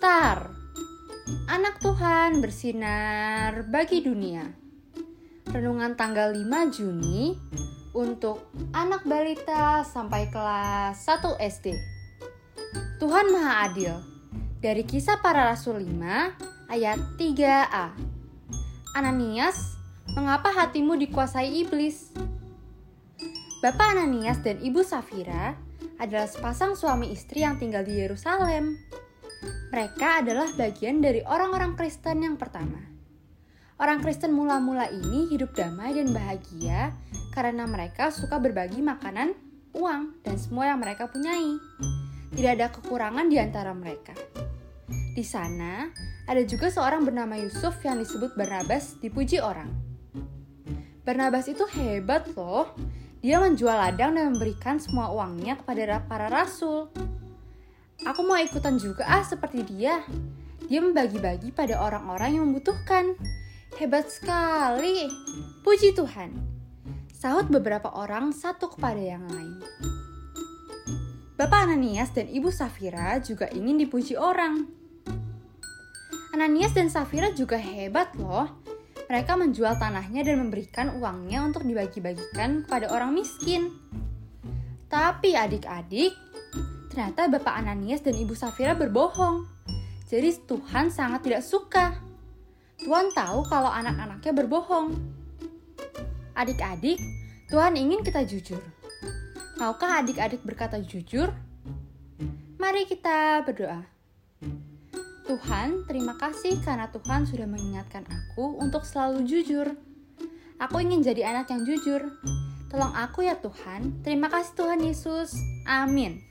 Star Anak Tuhan bersinar bagi dunia Renungan tanggal 5 Juni untuk anak balita sampai kelas 1 SD Tuhan Maha Adil Dari kisah para rasul 5 ayat 3a Ananias, mengapa hatimu dikuasai iblis? Bapak Ananias dan Ibu Safira adalah sepasang suami istri yang tinggal di Yerusalem. Mereka adalah bagian dari orang-orang Kristen yang pertama. Orang Kristen mula-mula ini hidup damai dan bahagia karena mereka suka berbagi makanan, uang, dan semua yang mereka punyai. Tidak ada kekurangan di antara mereka. Di sana, ada juga seorang bernama Yusuf yang disebut Barnabas dipuji orang. Barnabas itu hebat loh. Dia menjual ladang dan memberikan semua uangnya kepada para rasul. Aku mau ikutan juga ah seperti dia. Dia membagi-bagi pada orang-orang yang membutuhkan. Hebat sekali. Puji Tuhan. Sahut beberapa orang satu kepada yang lain. Bapak Ananias dan Ibu Safira juga ingin dipuji orang. Ananias dan Safira juga hebat loh. Mereka menjual tanahnya dan memberikan uangnya untuk dibagi-bagikan kepada orang miskin. Tapi adik-adik, Ternyata Bapak Ananias dan Ibu Safira berbohong. Jadi Tuhan sangat tidak suka. Tuhan tahu kalau anak-anaknya berbohong. Adik-adik, Tuhan ingin kita jujur. Maukah adik-adik berkata jujur? Mari kita berdoa. Tuhan, terima kasih karena Tuhan sudah mengingatkan aku untuk selalu jujur. Aku ingin jadi anak yang jujur. Tolong aku ya Tuhan. Terima kasih Tuhan Yesus. Amin.